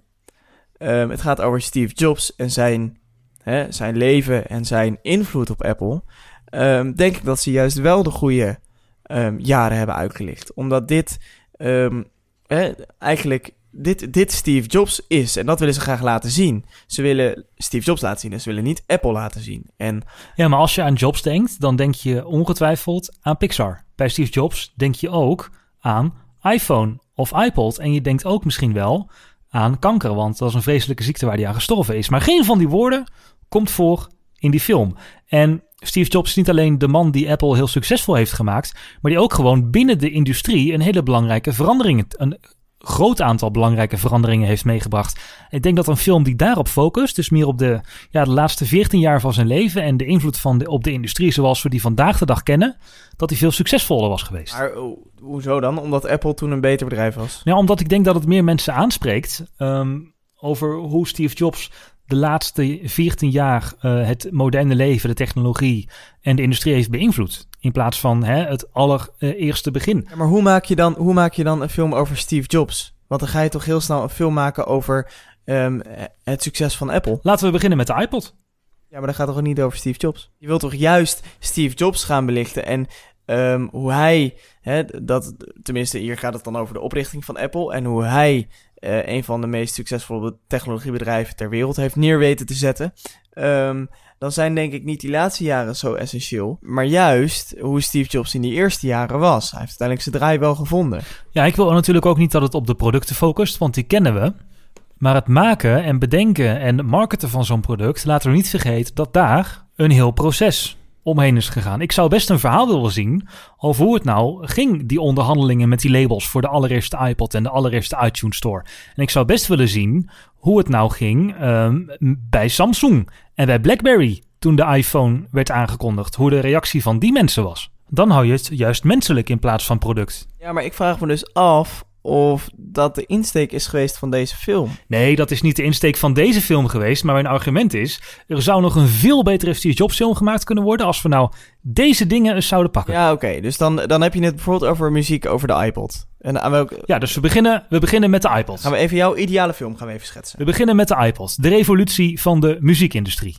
Speaker 1: Ehm, het gaat over Steve Jobs en zijn, hè, zijn leven en zijn invloed op Apple. Ehm, denk ik dat ze juist wel de goede ehm, jaren hebben uitgelicht. Omdat dit ehm, hè, eigenlijk dit, dit Steve Jobs is. En dat willen ze graag laten zien. Ze willen Steve Jobs laten zien en ze willen niet Apple laten zien. En
Speaker 2: Ja, maar als je aan Jobs denkt, dan denk je ongetwijfeld aan Pixar. Bij Steve Jobs denk je ook aan iPhone of iPod. En je denkt ook misschien wel aan kanker, want dat is een vreselijke ziekte waar hij aan gestorven is. Maar geen van die woorden komt voor in die film. En Steve Jobs is niet alleen de man die Apple heel succesvol heeft gemaakt, maar die ook gewoon binnen de industrie een hele belangrijke verandering, een groot aantal belangrijke veranderingen heeft meegebracht. Ik denk dat een film die daarop focust, dus meer op de, ja, de laatste 14 jaar van zijn leven en de invloed van de, op de industrie zoals we die vandaag de dag kennen, dat hij veel succesvoller was geweest.
Speaker 1: maar ho- hoezo dan? Omdat Apple toen een beter bedrijf was.
Speaker 2: Ja, omdat ik denk dat het meer mensen aanspreekt ehm, over hoe Steve Jobs de laatste 14 jaar eh, het moderne leven, de technologie en de industrie heeft beïnvloed. In plaats van hè, het allereerste begin.
Speaker 1: Ja, maar hoe maak, je dan, hoe maak je dan een film over Steve Jobs? Want dan ga je toch heel snel een film maken over ehm, het succes van Apple.
Speaker 2: Laten we beginnen met de iPod.
Speaker 1: Ja, maar dat gaat toch niet over Steve Jobs? Je wilt toch juist Steve Jobs gaan belichten en ehm, hoe hij, hè, dat, tenminste hier gaat het dan over de oprichting van Apple en hoe hij eh, een van de meest succesvolle technologiebedrijven ter wereld heeft neer weten te zetten. Ehm, dan zijn denk ik niet die laatste jaren zo essentieel, maar juist hoe Steve Jobs in die eerste jaren was. Hij heeft uiteindelijk zijn draai wel gevonden.
Speaker 2: Ja, ik wil natuurlijk ook niet dat het op de producten focust, want die kennen we. Maar het maken en bedenken en marketen van zo'n product, laten we niet vergeten dat daar een heel proces omheen is gegaan. Ik zou best een verhaal willen zien over hoe het nou ging, die onderhandelingen met die labels voor de allereerste iPod en de allereerste iTunes Store. En ik zou best willen zien hoe het nou ging ehm, bij Samsung en bij BlackBerry toen de iPhone werd aangekondigd. Hoe de reactie van die mensen was. Dan hou je het juist menselijk in plaats van product.
Speaker 1: Ja, maar ik vraag me dus af of dat de insteek is geweest van deze film.
Speaker 2: Nee, dat is niet de insteek van deze film geweest. Maar mijn argument is: er zou nog een veel betere Steve Jobs film gemaakt kunnen worden. als we nou deze dingen eens zouden pakken. Ja,
Speaker 1: Ja, oké. Dus dan, dan heb je het bijvoorbeeld over muziek over de iPod. En aan welke...
Speaker 2: dus we beginnen, we beginnen met de iPod.
Speaker 1: Gaan we even jouw ideale film gaan we even schetsen.
Speaker 2: We beginnen met de iPod. De revolutie van de muziekindustrie.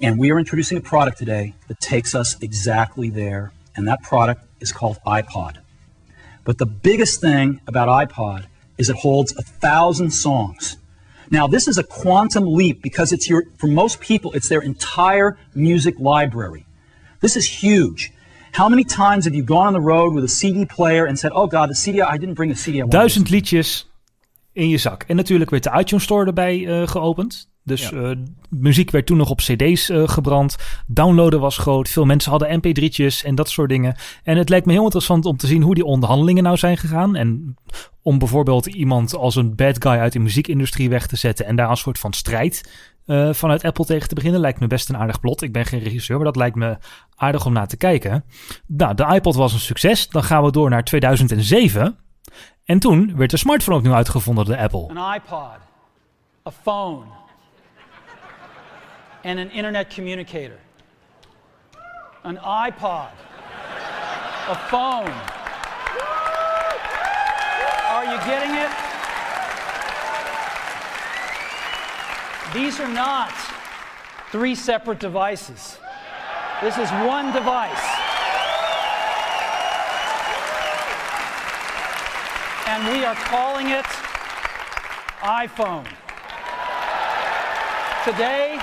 Speaker 4: And we are introducing a product today that takes us exactly there. And that product is called iPod. But the biggest thing about iPod is it holds a thousand songs. Now, this is a quantum leap because it's your, for most people, it's their entire music library. This is huge. How many times have you gone on the road with a CD player and said, "Oh God, the CD! I didn't bring a CD."
Speaker 2: Duizend liedjes in je zak. En natuurlijk werd de iTunes Store erbij eh, geopend. Dus
Speaker 1: Ja.
Speaker 2: eh, muziek werd toen nog op cd's eh, gebrand. Downloaden was groot. Veel mensen hadden mp3'tjes en dat soort dingen. En het lijkt me heel interessant om te zien hoe die onderhandelingen nou zijn gegaan. En om bijvoorbeeld iemand als een bad guy uit de muziekindustrie weg te zetten... en daar een soort van strijd eh, vanuit Apple tegen te beginnen... lijkt me best een aardig plot. Ik ben geen regisseur, maar dat lijkt me aardig om naar te kijken. Nou, de iPod was een succes. Dan gaan we door naar 2007... En toen werd de smartphone opnieuw uitgevonden door Apple.
Speaker 5: an iPod, a phone, and an internet communicator. An iPod, a phone. Are you getting it? These are not three separate devices. This is one device. And we are calling it iPhone. Today,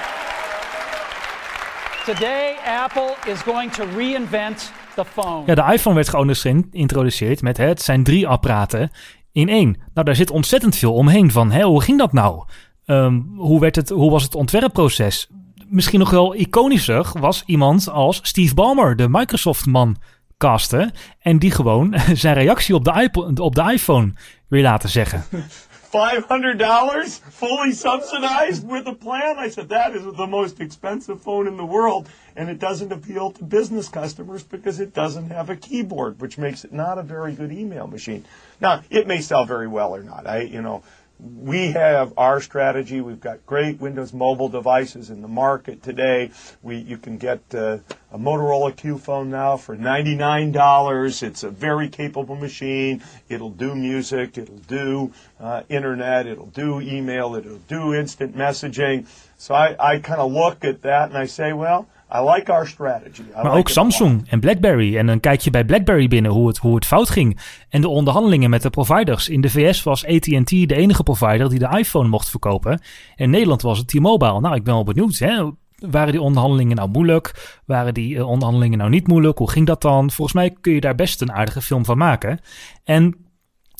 Speaker 5: today Apple is going to reinvent the phone.
Speaker 2: Ja, de iPhone werd gewoon geïntroduceerd met hè, het zijn drie apparaten in één. Nou, daar zit ontzettend veel omheen van. Hè, hoe ging dat nou? Ehm, hoe, werd het, hoe was het ontwerpproces? Misschien nog wel iconischer was iemand als Steve Ballmer, de Microsoft-man, casten. En die gewoon zijn reactie op de, iPod, op de iPhone weer laten zeggen.
Speaker 6: $500 fully subsidized with a plan? I said, that is the most expensive phone in the world. And it doesn't appeal to business customers because it doesn't have a keyboard, which makes it not a very good email machine. Now, it may sell very well or not. I, you know, we have our strategy. We've got great Windows mobile devices in the market today. We, you can get uh, a Motorola Q phone now for $99. It's a very capable machine. It'll do music. It'll do uh, internet. It'll do email. It'll do instant messaging. So I, I kind of look at that and I say, well, I like our strategy. I
Speaker 2: Maar
Speaker 6: like
Speaker 2: ook. Samsung en BlackBerry. En dan kijk je bij BlackBerry binnen hoe het, hoe het fout ging. En de onderhandelingen met de providers. In de VS was AT&T de enige provider die de iPhone mocht verkopen. In Nederland was het T-Mobile. Nou, ik ben wel benieuwd. Hè? Waren die onderhandelingen nou moeilijk? Waren die eh, onderhandelingen nou niet moeilijk? Hoe ging dat dan? Volgens mij kun je daar best een aardige film van maken. En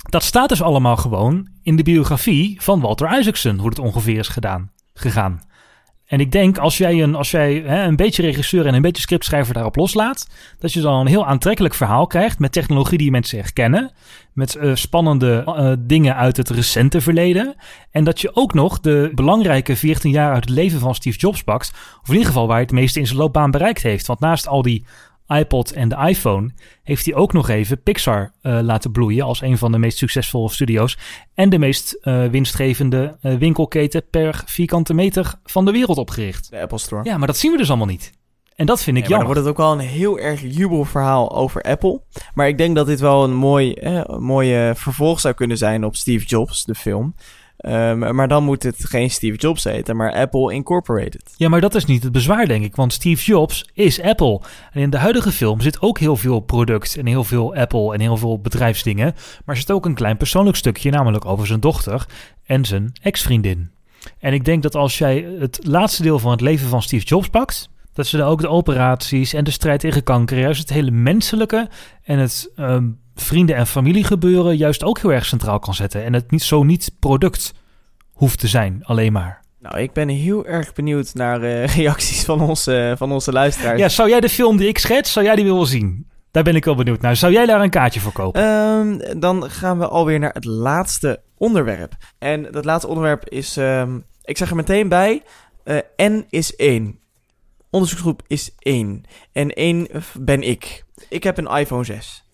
Speaker 2: dat staat dus allemaal gewoon in de biografie van Walter Isaacson. Hoe het ongeveer is gedaan, gegaan. En ik denk, als jij, een, als jij hè, een beetje regisseur en een beetje scriptschrijver daarop loslaat, dat je dan een heel aantrekkelijk verhaal krijgt met technologie die mensen herkennen, met eh, spannende eh, dingen uit het recente verleden. En dat je ook nog de belangrijke 14 jaar uit het leven van Steve Jobs pakt, of in ieder geval waar hij het meeste in zijn loopbaan bereikt heeft. Want naast al die iPod en de iPhone heeft hij ook nog even Pixar eh, laten bloeien als een van de meest succesvolle studio's en de meest eh, winstgevende eh, winkelketen per vierkante meter van de wereld opgericht.
Speaker 1: De Apple Store.
Speaker 2: Ja, maar dat zien we dus allemaal niet. En dat vind ik
Speaker 1: Nee, maar dan
Speaker 2: jammer.
Speaker 1: wordt het ook wel een heel erg jubelverhaal over Apple. Maar ik denk dat dit wel een mooi, eh, een mooie vervolg zou kunnen zijn op Steve Jobs, de film. Ehm, maar dan moet het geen Steve Jobs heten, maar Apple Incorporated.
Speaker 2: Ja, maar dat is niet het bezwaar, denk ik. Want Steve Jobs is Apple. En in de huidige film zit ook heel veel product en heel veel Apple en heel veel bedrijfsdingen. Maar zit ook een klein persoonlijk stukje, namelijk over zijn dochter en zijn ex-vriendin. En ik denk dat als jij het laatste deel van het leven van Steve Jobs pakt, dat ze dan ook de operaties en de strijd tegen kanker, juist het hele menselijke en het ehm, vrienden- en familiegebeuren juist ook heel erg centraal kan zetten. En het niet zo niet product hoeft te zijn, alleen maar.
Speaker 1: Nou, ik ben heel erg benieuwd naar eh, reacties van onze, van onze luisteraars.
Speaker 2: Ja, zou jij de film die ik schets, zou jij die willen zien? Daar ben ik wel benieuwd naar. Zou jij daar een kaartje voor kopen?
Speaker 1: Ehm, dan gaan we alweer naar het laatste onderwerp. En dat laatste onderwerp is, ehm, ik zeg er meteen bij, eh, N is 1. Onderzoeksgroep is 1. En 1 ben ik. Ik heb een iPhone 6.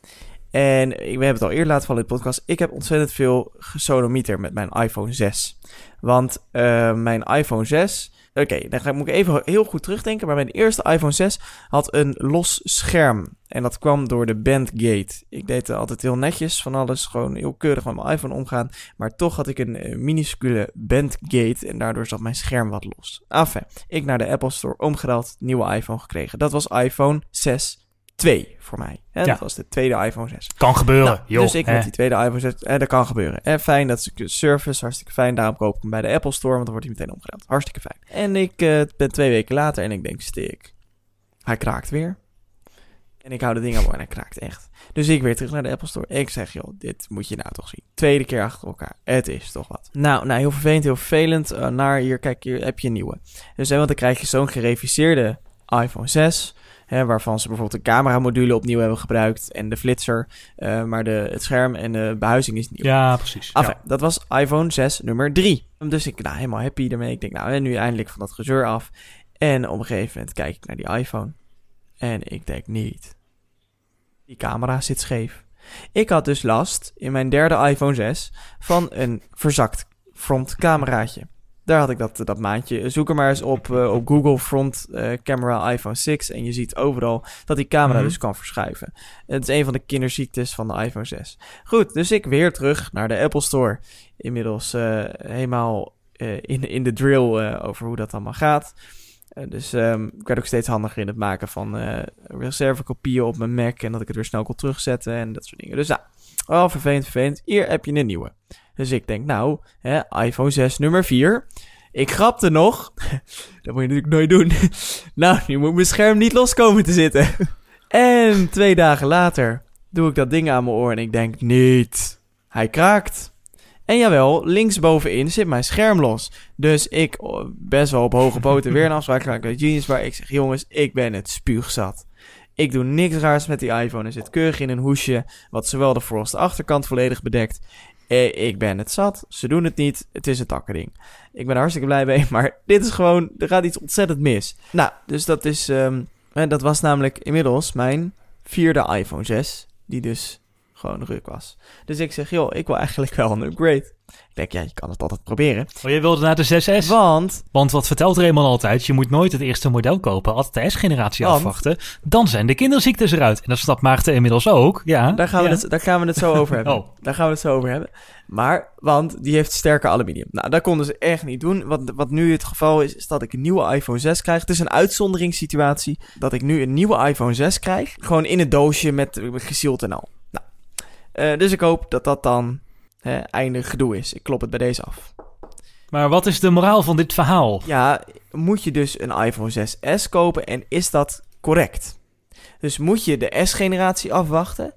Speaker 1: En we hebben het al eerder laten vallen in de podcast. Ik heb ontzettend veel gesodemieter met mijn iPhone 6. Want eh, mijn iPhone 6... Oké, dan ga, moet ik even heel goed terugdenken. Maar mijn eerste iPhone 6 had een los scherm. En dat kwam door de bandgate. Ik deed altijd heel netjes van alles. Gewoon heel keurig met mijn iPhone omgaan. Maar toch had ik een eh, minuscule bandgate. En daardoor zat mijn scherm wat los. Enfin, ik naar de Apple Store omgedaald. Nieuwe iPhone gekregen. Dat was iPhone 6 2 voor mij. Hè?
Speaker 2: Ja.
Speaker 1: Dat was de tweede iPhone 6.
Speaker 2: Kan gebeuren,
Speaker 1: Nou,
Speaker 2: joh.
Speaker 1: dus ik
Speaker 2: hè.
Speaker 1: met die tweede iPhone 6, eh, dat kan gebeuren. En fijn, dat is een service, hartstikke fijn. Daarom koop ik hem bij de Apple Store, want dan wordt hij meteen omgedaan. Hartstikke fijn. En ik eh, ben twee weken later en ik denk, stik. Hij kraakt weer. En ik hou de ding aan en hij kraakt echt. Dus ik weer terug naar de Apple Store. Ik zeg, joh, dit moet je nou toch zien. Tweede keer achter elkaar. Het is toch wat. Nou, nou heel vervelend, heel vervelend. Eh, naar hier, kijk, hier heb je een nieuwe. Dus hè, want dan krijg je zo'n gereviseerde iPhone 6. Hè, waarvan ze bijvoorbeeld de cameramodule opnieuw hebben gebruikt. En de flitser. eh, maar de, het scherm en de behuizing is nieuw.
Speaker 2: Ja, precies.
Speaker 1: Enfin,
Speaker 2: Ja.
Speaker 1: dat was iPhone 6 nummer 3. Dus ik, nou, helemaal happy ermee. Ik denk, nou, en nu eindelijk van dat gezeur af. En op een gegeven moment kijk ik naar die iPhone. En ik denk niet. Die camera zit scheef. Ik had dus last in mijn derde iPhone 6 van een verzakt frontcameraatje. Daar had ik dat, dat maandje. Zoek er maar eens op, eh, op Google Front eh, Camera iPhone 6. En je ziet overal dat die camera
Speaker 2: Mhm.
Speaker 1: dus kan verschuiven. Het is een van de kinderziektes van de iPhone 6. Goed, dus ik weer terug naar de Apple Store. Inmiddels eh, helemaal in, in de drill over hoe dat allemaal gaat. Dus ehm, ik werd ook steeds handiger in het maken van reservekopieën op mijn Mac. En dat ik het weer snel kon terugzetten en dat soort dingen. Dus nou, oh, vervelend, vervelend. Hier heb je een nieuwe. Dus ik denk, nou, hè, iPhone 6 nummer 4. Ik grapte nog. dat moet je natuurlijk nooit doen. nou, nu moet mijn scherm niet los komen te zitten. en twee dagen later doe ik dat ding aan mijn oor en ik denk, niet. Hij kraakt. En jawel, linksbovenin zit mijn scherm los. Dus ik oh, best wel op hoge poten weer een afspraak gemaakt met Genius. Waar ik zeg, jongens, ik ben het spuugzat. Ik doe niks raars met die iPhone. Er zit keurig in een hoesje. Wat zowel de voor als de achterkant volledig bedekt. Eh, ik ben het zat. Ze doen het niet. Het is een takkerding. Ik ben er hartstikke blij mee. Maar dit is gewoon... Er gaat iets ontzettend mis. Nou, dus dat is... eh, dat was namelijk inmiddels mijn vierde iPhone 6. Die dus gewoon ruk was. Dus ik zeg, joh, ik wil eigenlijk wel een upgrade. Ik denk, ja, je kan het altijd proberen.
Speaker 2: Oh, je wilde naar de 6S.
Speaker 1: Want
Speaker 2: Want wat vertelt Raymond altijd? Je moet nooit het eerste model kopen, altijd de S-generatie
Speaker 1: Want?
Speaker 2: afwachten. Dan zijn de kinderziektes eruit. En dat snapt Maarten inmiddels ook. Ja,
Speaker 1: Daar gaan, we
Speaker 2: ja.
Speaker 1: het, daar gaan we het zo over hebben.
Speaker 2: Oh.
Speaker 1: Daar gaan we het zo over hebben. Maar, want die heeft sterker aluminium. Nou, dat konden ze echt niet doen. Wat, wat nu het geval is, is dat ik een nieuwe iPhone 6 krijg. Het is een uitzonderingssituatie dat ik nu een nieuwe iPhone 6 krijg. Gewoon in het doosje met eh, gesield en al. Nou, eh, dus ik hoop dat dat dan hè, einde gedoe is. Ik klop het bij deze af.
Speaker 2: Maar wat is de moraal van dit verhaal?
Speaker 1: Ja, moet je dus een iPhone 6S kopen en is dat correct? Dus moet je de S-generatie afwachten?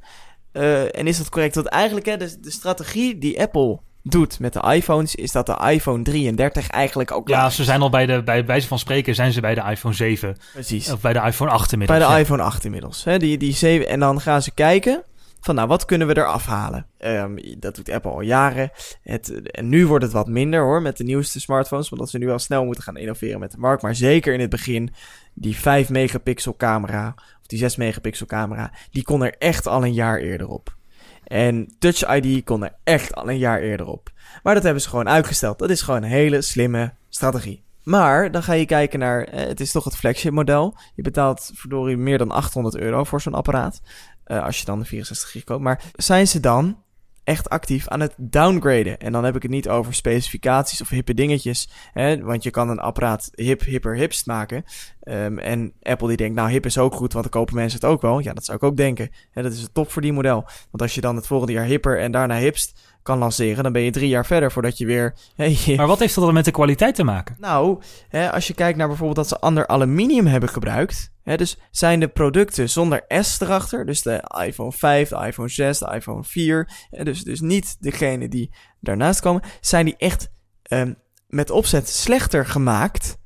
Speaker 1: Eh, en is dat correct? Want eigenlijk, hè, de, de strategie die Apple doet met de iPhones, is dat de iPhone 33 eigenlijk ook
Speaker 2: Ja, ze zijn al bij de, bij wijze van spreken, zijn ze bij de iPhone 7.
Speaker 1: Precies.
Speaker 2: Of bij de iPhone 8 inmiddels.
Speaker 1: Bij de
Speaker 2: ja.
Speaker 1: iPhone 8 inmiddels. Hè, die, die 7, en dan gaan ze kijken van, nou, wat kunnen we er afhalen? Ehm, dat doet Apple al jaren. Het, en nu wordt het wat minder hoor, met de nieuwste smartphones. Omdat ze nu al snel moeten gaan innoveren met de markt. Maar zeker in het begin, die 5 megapixel camera, of die 6 megapixel camera, die kon er echt al een jaar eerder op. En Touch ID kon er echt al een jaar eerder op. Maar dat hebben ze gewoon uitgesteld. Dat is gewoon een hele slimme strategie. Maar dan ga je kijken naar, eh, het is toch het flagship model. Je betaalt verdorie meer dan 800 euro voor zo'n apparaat. Eh, als je dan de 64 gig koopt. Maar zijn ze dan echt actief aan het downgraden? En dan heb ik het niet over specificaties of hippe dingetjes. Hè, want je kan een apparaat hip, hipper, hipst maken. Ehm, en Apple die denkt, nou hip is ook goed, want dan kopen mensen het ook wel. Ja, dat zou ik ook denken. Hè, dat is het top voor die model. Want als je dan het volgende jaar hipper en daarna hipst kan lanceren, dan ben je drie jaar verder voordat je weer...
Speaker 2: Maar wat heeft dat dan met de kwaliteit te maken?
Speaker 1: nou, hè, als je kijkt naar bijvoorbeeld dat ze ander aluminium hebben gebruikt. Dus zijn de producten zonder S erachter. Dus de iPhone 5, de iPhone 6, de iPhone 4. hè, dus, dus niet degene die daarnaast komen. Zijn die echt ehm, met opzet slechter gemaakt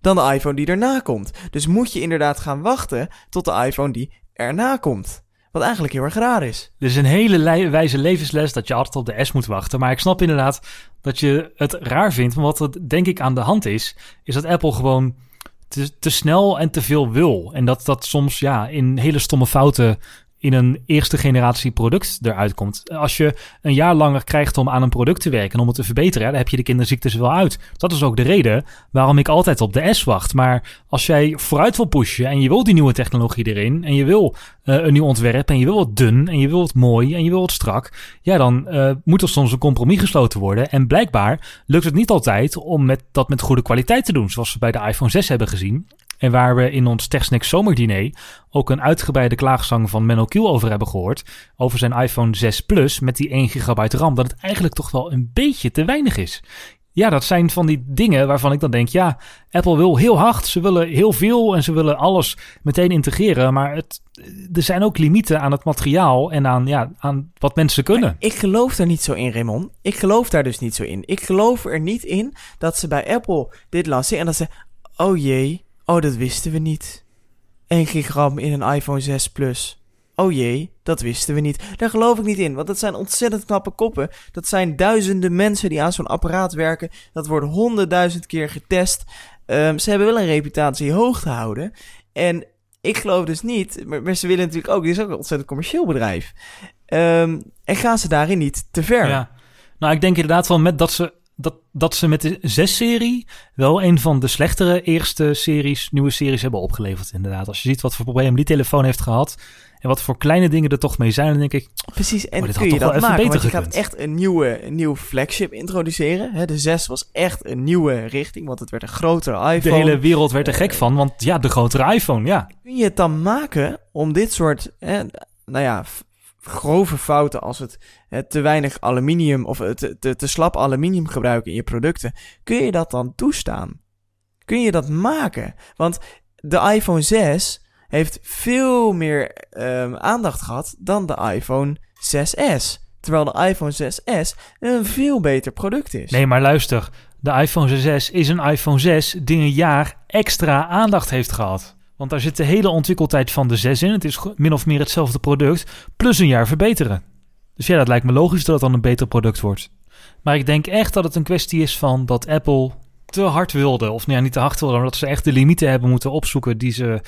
Speaker 1: dan de iPhone die erna komt. Dus moet je inderdaad gaan wachten tot de iPhone die erna komt. Wat eigenlijk heel erg raar is.
Speaker 2: Dit is een hele wijze levensles dat je altijd op de S moet wachten. Maar ik snap inderdaad dat je het raar vindt. Maar wat er denk ik aan de hand is, is dat Apple gewoon te, snel en te veel wil. En dat dat soms ja, in hele stomme fouten in een eerste generatie product eruit komt. Als je een jaar langer krijgt om aan een product te werken en om het te verbeteren, dan heb je de kinderziektes wel uit. Dat is ook de reden waarom ik altijd op de S wacht. Maar als jij vooruit wil pushen en je wil die nieuwe technologie erin en je wil eh, een nieuw ontwerp en je wil het dun en je wil het mooi en je wil het strak, ja, dan eh, moet er soms een compromis gesloten worden. En blijkbaar lukt het niet altijd om met, dat met goede kwaliteit te doen, zoals we bij de iPhone 6 hebben gezien. En waar we in ons TechSnack zomerdiner ook een uitgebreide klaagzang van Menno Kiel over hebben gehoord. Over zijn iPhone 6 Plus met die 1 gigabyte RAM. Dat het eigenlijk toch wel een beetje te weinig is. Ja, dat zijn van die dingen waarvan ik dan denk, ja, Apple wil heel hard, ze willen heel veel en ze willen alles meteen integreren. Maar het, er zijn ook limieten aan het materiaal en aan, ja, aan wat mensen kunnen.
Speaker 1: Ik geloof daar niet zo in, Raymond. Ik geloof daar dus niet zo in. Ik geloof er niet in dat ze bij Apple dit lanceren en dat ze, oh jee, oh dat wisten we niet. 1 gigram in een iPhone 6 Plus. Oh jee, dat wisten we niet. Daar geloof ik niet in, want dat zijn ontzettend knappe koppen. Dat zijn duizenden mensen die aan zo'n apparaat werken. Dat wordt honderdduizend keer getest. Um, ze hebben wel een reputatie hoog te houden. En ik geloof dus niet, maar, ze willen natuurlijk ook, dit is ook een ontzettend commercieel bedrijf. Um, en gaan ze daarin niet te ver?
Speaker 2: Ja. Nou, ik denk inderdaad wel met dat ze dat, dat ze met de 6-serie wel een van de slechtere eerste series, nieuwe series hebben opgeleverd. Inderdaad, als je ziet wat voor problemen die telefoon heeft gehad. En wat voor kleine dingen er toch mee zijn, dan denk ik...
Speaker 1: Precies, en oh, kun je dat maken, want je gaat echt een nieuwe, een nieuwe flagship introduceren. de 6 was echt een nieuwe richting, want het werd een grotere iPhone.
Speaker 2: De hele wereld werd er gek eh, van, want ja, de grotere iPhone, ja.
Speaker 1: Kun je het dan maken om dit soort, hè, nou ja, grove fouten als het, te weinig aluminium of het te, te slap aluminium gebruiken in je producten, kun je dat dan toestaan? Kun je dat maken? Want de iPhone 6 heeft veel meer um, aandacht gehad dan de iPhone 6S. Terwijl de iPhone 6S een veel beter product is.
Speaker 2: Nee, maar luister. De iPhone 6S is een iPhone 6 die een jaar extra aandacht heeft gehad. Want daar zit de hele ontwikkeltijd van de 6 in. Het is min of meer hetzelfde product, plus een jaar verbeteren. Dus ja, dat lijkt me logisch dat het dan een beter product wordt. Maar ik denk echt dat het een kwestie is van dat Apple te hard wilde. Of nou ja, niet te hard wilde, maar dat ze echt de limieten hebben moeten opzoeken die ze,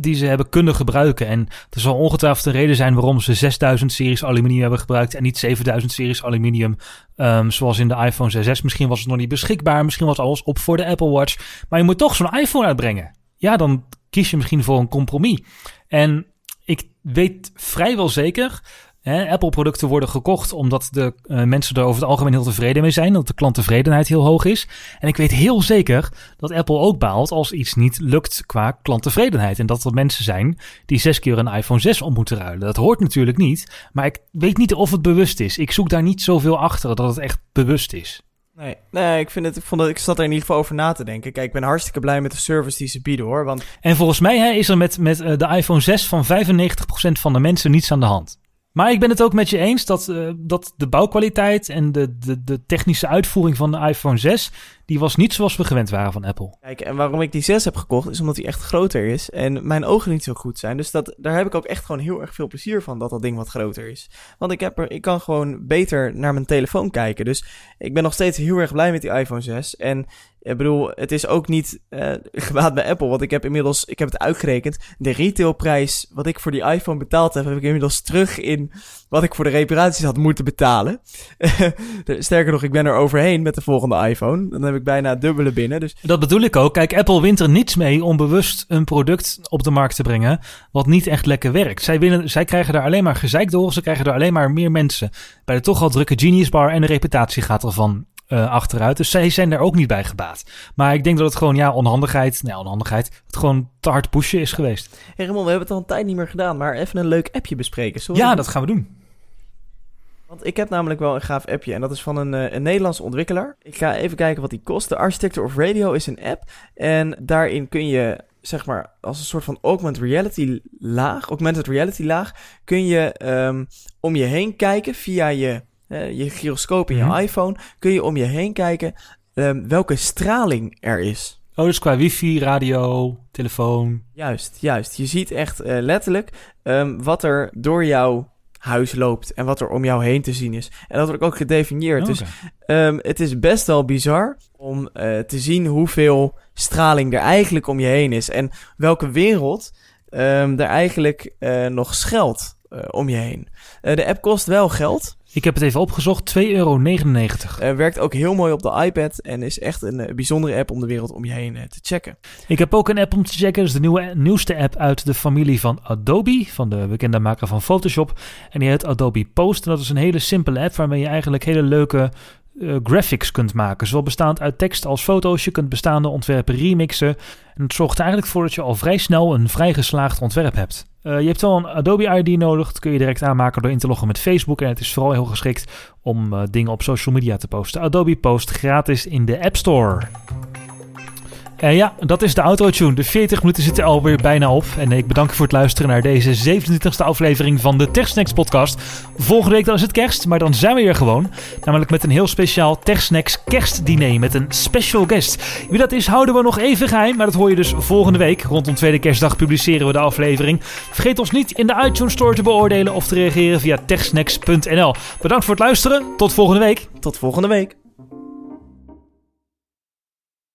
Speaker 2: die ze hebben kunnen gebruiken. En er zal ongetwijfeld een reden zijn waarom ze 6000 series aluminium hebben gebruikt en niet 7000 series aluminium. Um, zoals in de iPhone 6S. Misschien was het nog niet beschikbaar, misschien was alles op voor de Apple Watch. Maar je moet toch zo'n iPhone uitbrengen. Ja, dan kies je misschien voor een compromis. En ik weet vrijwel zeker Apple-producten worden gekocht omdat de uh, mensen er over het algemeen heel tevreden mee zijn. Dat de klanttevredenheid heel hoog is. En ik weet heel zeker dat Apple ook baalt als iets niet lukt qua klanttevredenheid. En dat er mensen zijn die zes keer een iPhone 6 om moeten ruilen. Dat hoort natuurlijk niet. Maar ik weet niet of het bewust is. Ik zoek daar niet zoveel achter dat het echt bewust is.
Speaker 1: Nee, nee ik, vind het, ik, vond dat, ik zat er in ieder geval over na te denken. Kijk, ik ben hartstikke blij met de service die ze bieden hoor. Want...
Speaker 2: En volgens mij hè, is er met, met uh, de iPhone 6 van 95% van de mensen niets aan de hand. Maar ik ben het ook met je eens dat, uh, dat de bouwkwaliteit en de, de, de technische uitvoering van de iPhone 6 die was niet zoals we gewend waren van Apple.
Speaker 1: Kijk, en waarom ik die 6 heb gekocht, is omdat die echt groter is. En mijn ogen niet zo goed zijn. Dus dat, daar heb ik ook echt gewoon heel erg veel plezier van, dat dat ding wat groter is. Want ik, heb er, ik kan gewoon beter naar mijn telefoon kijken. Dus ik ben nog steeds heel erg blij met die iPhone 6. En ik bedoel, het is ook niet uh, gebaat bij Apple. Want ik heb inmiddels, ik heb het uitgerekend. De retailprijs wat ik voor die iPhone betaald heb, heb ik inmiddels terug in wat ik voor de reparaties had moeten betalen. Sterker nog, ik ben er overheen met de volgende iPhone. Dan heb ik bijna het dubbele binnen. Dus...
Speaker 2: Dat bedoel ik ook. Kijk, Apple wint er niets mee om bewust een product op de markt te brengen wat niet echt lekker werkt. Zij, winnen, zij krijgen daar alleen maar gezeik door. Ze krijgen er alleen maar meer mensen. Bij de toch al drukke Genius Bar en de reputatie gaat ervan uh, achteruit. Dus zij zijn daar ook niet bij gebaat. Maar ik denk dat het gewoon, ja, onhandigheid, nee, onhandigheid, het gewoon te hard pushen is geweest.
Speaker 1: Hey Ramon, we hebben het al een tijd niet meer gedaan, maar even een leuk appje bespreken.
Speaker 2: ja, dat gaan we doen.
Speaker 1: Want ik heb namelijk wel een gaaf appje en dat is van een, uh, een Nederlandse ontwikkelaar. Ik ga even kijken wat die kost. De Architecture of Radio is een app en daarin kun je zeg maar, als een soort van augmented reality laag, augmented reality laag, kun je um, om je heen kijken via je je gyroscoop in je mhm. iPhone, kun je om je heen kijken um, welke straling er is.
Speaker 2: Oh, dus qua wifi, radio, telefoon.
Speaker 1: Juist, juist. Je ziet echt uh, letterlijk um, wat er door jouw huis loopt en wat er om jou heen te zien is. En dat wordt ook gedefinieerd. Dus um, het is best wel bizar om uh, te zien hoeveel straling er eigenlijk om je heen is. En welke wereld um, er eigenlijk uh, nog schuilt uh, om je heen. de app kost wel geld.
Speaker 2: Ik heb het even opgezocht, 2,99 euro.
Speaker 1: Uh, werkt ook heel mooi op de iPad en is echt een uh, bijzondere app om de wereld om je heen uh, te checken.
Speaker 2: Ik heb ook een app om te checken. Dat is de nieuwe, nieuwste app uit de familie van Adobe, van de bekende maker van Photoshop. En die heet Adobe Post. En dat is een hele simpele app waarmee je eigenlijk hele leuke eh, graphics kunt maken. Zowel bestaand uit tekst als foto's. Je kunt bestaande ontwerpen remixen. En het zorgt er eigenlijk voor dat je al vrij snel een vrij geslaagd ontwerp hebt. Eh, je hebt wel een Adobe ID nodig. Dat kun je direct aanmaken door in te loggen met Facebook. En het is vooral heel geschikt om eh, dingen op social media te posten. Adobe Post gratis in de App Store. En ja, dat is de outro-tune. De 40 minuten zitten alweer bijna op. En ik bedank je voor het luisteren naar deze 27e aflevering van de TechSnacks podcast. Volgende week dan is het kerst, maar dan zijn we weer gewoon. Namelijk met een heel speciaal TechSnacks kerstdiner met een special guest. Wie dat is, houden we nog even geheim, maar dat hoor je dus volgende week. Rondom tweede kerstdag publiceren we de aflevering. Vergeet ons niet in de iTunes Store te beoordelen of te reageren via techsnacks.nl. Bedankt voor het luisteren. Tot volgende week.
Speaker 1: Tot volgende week.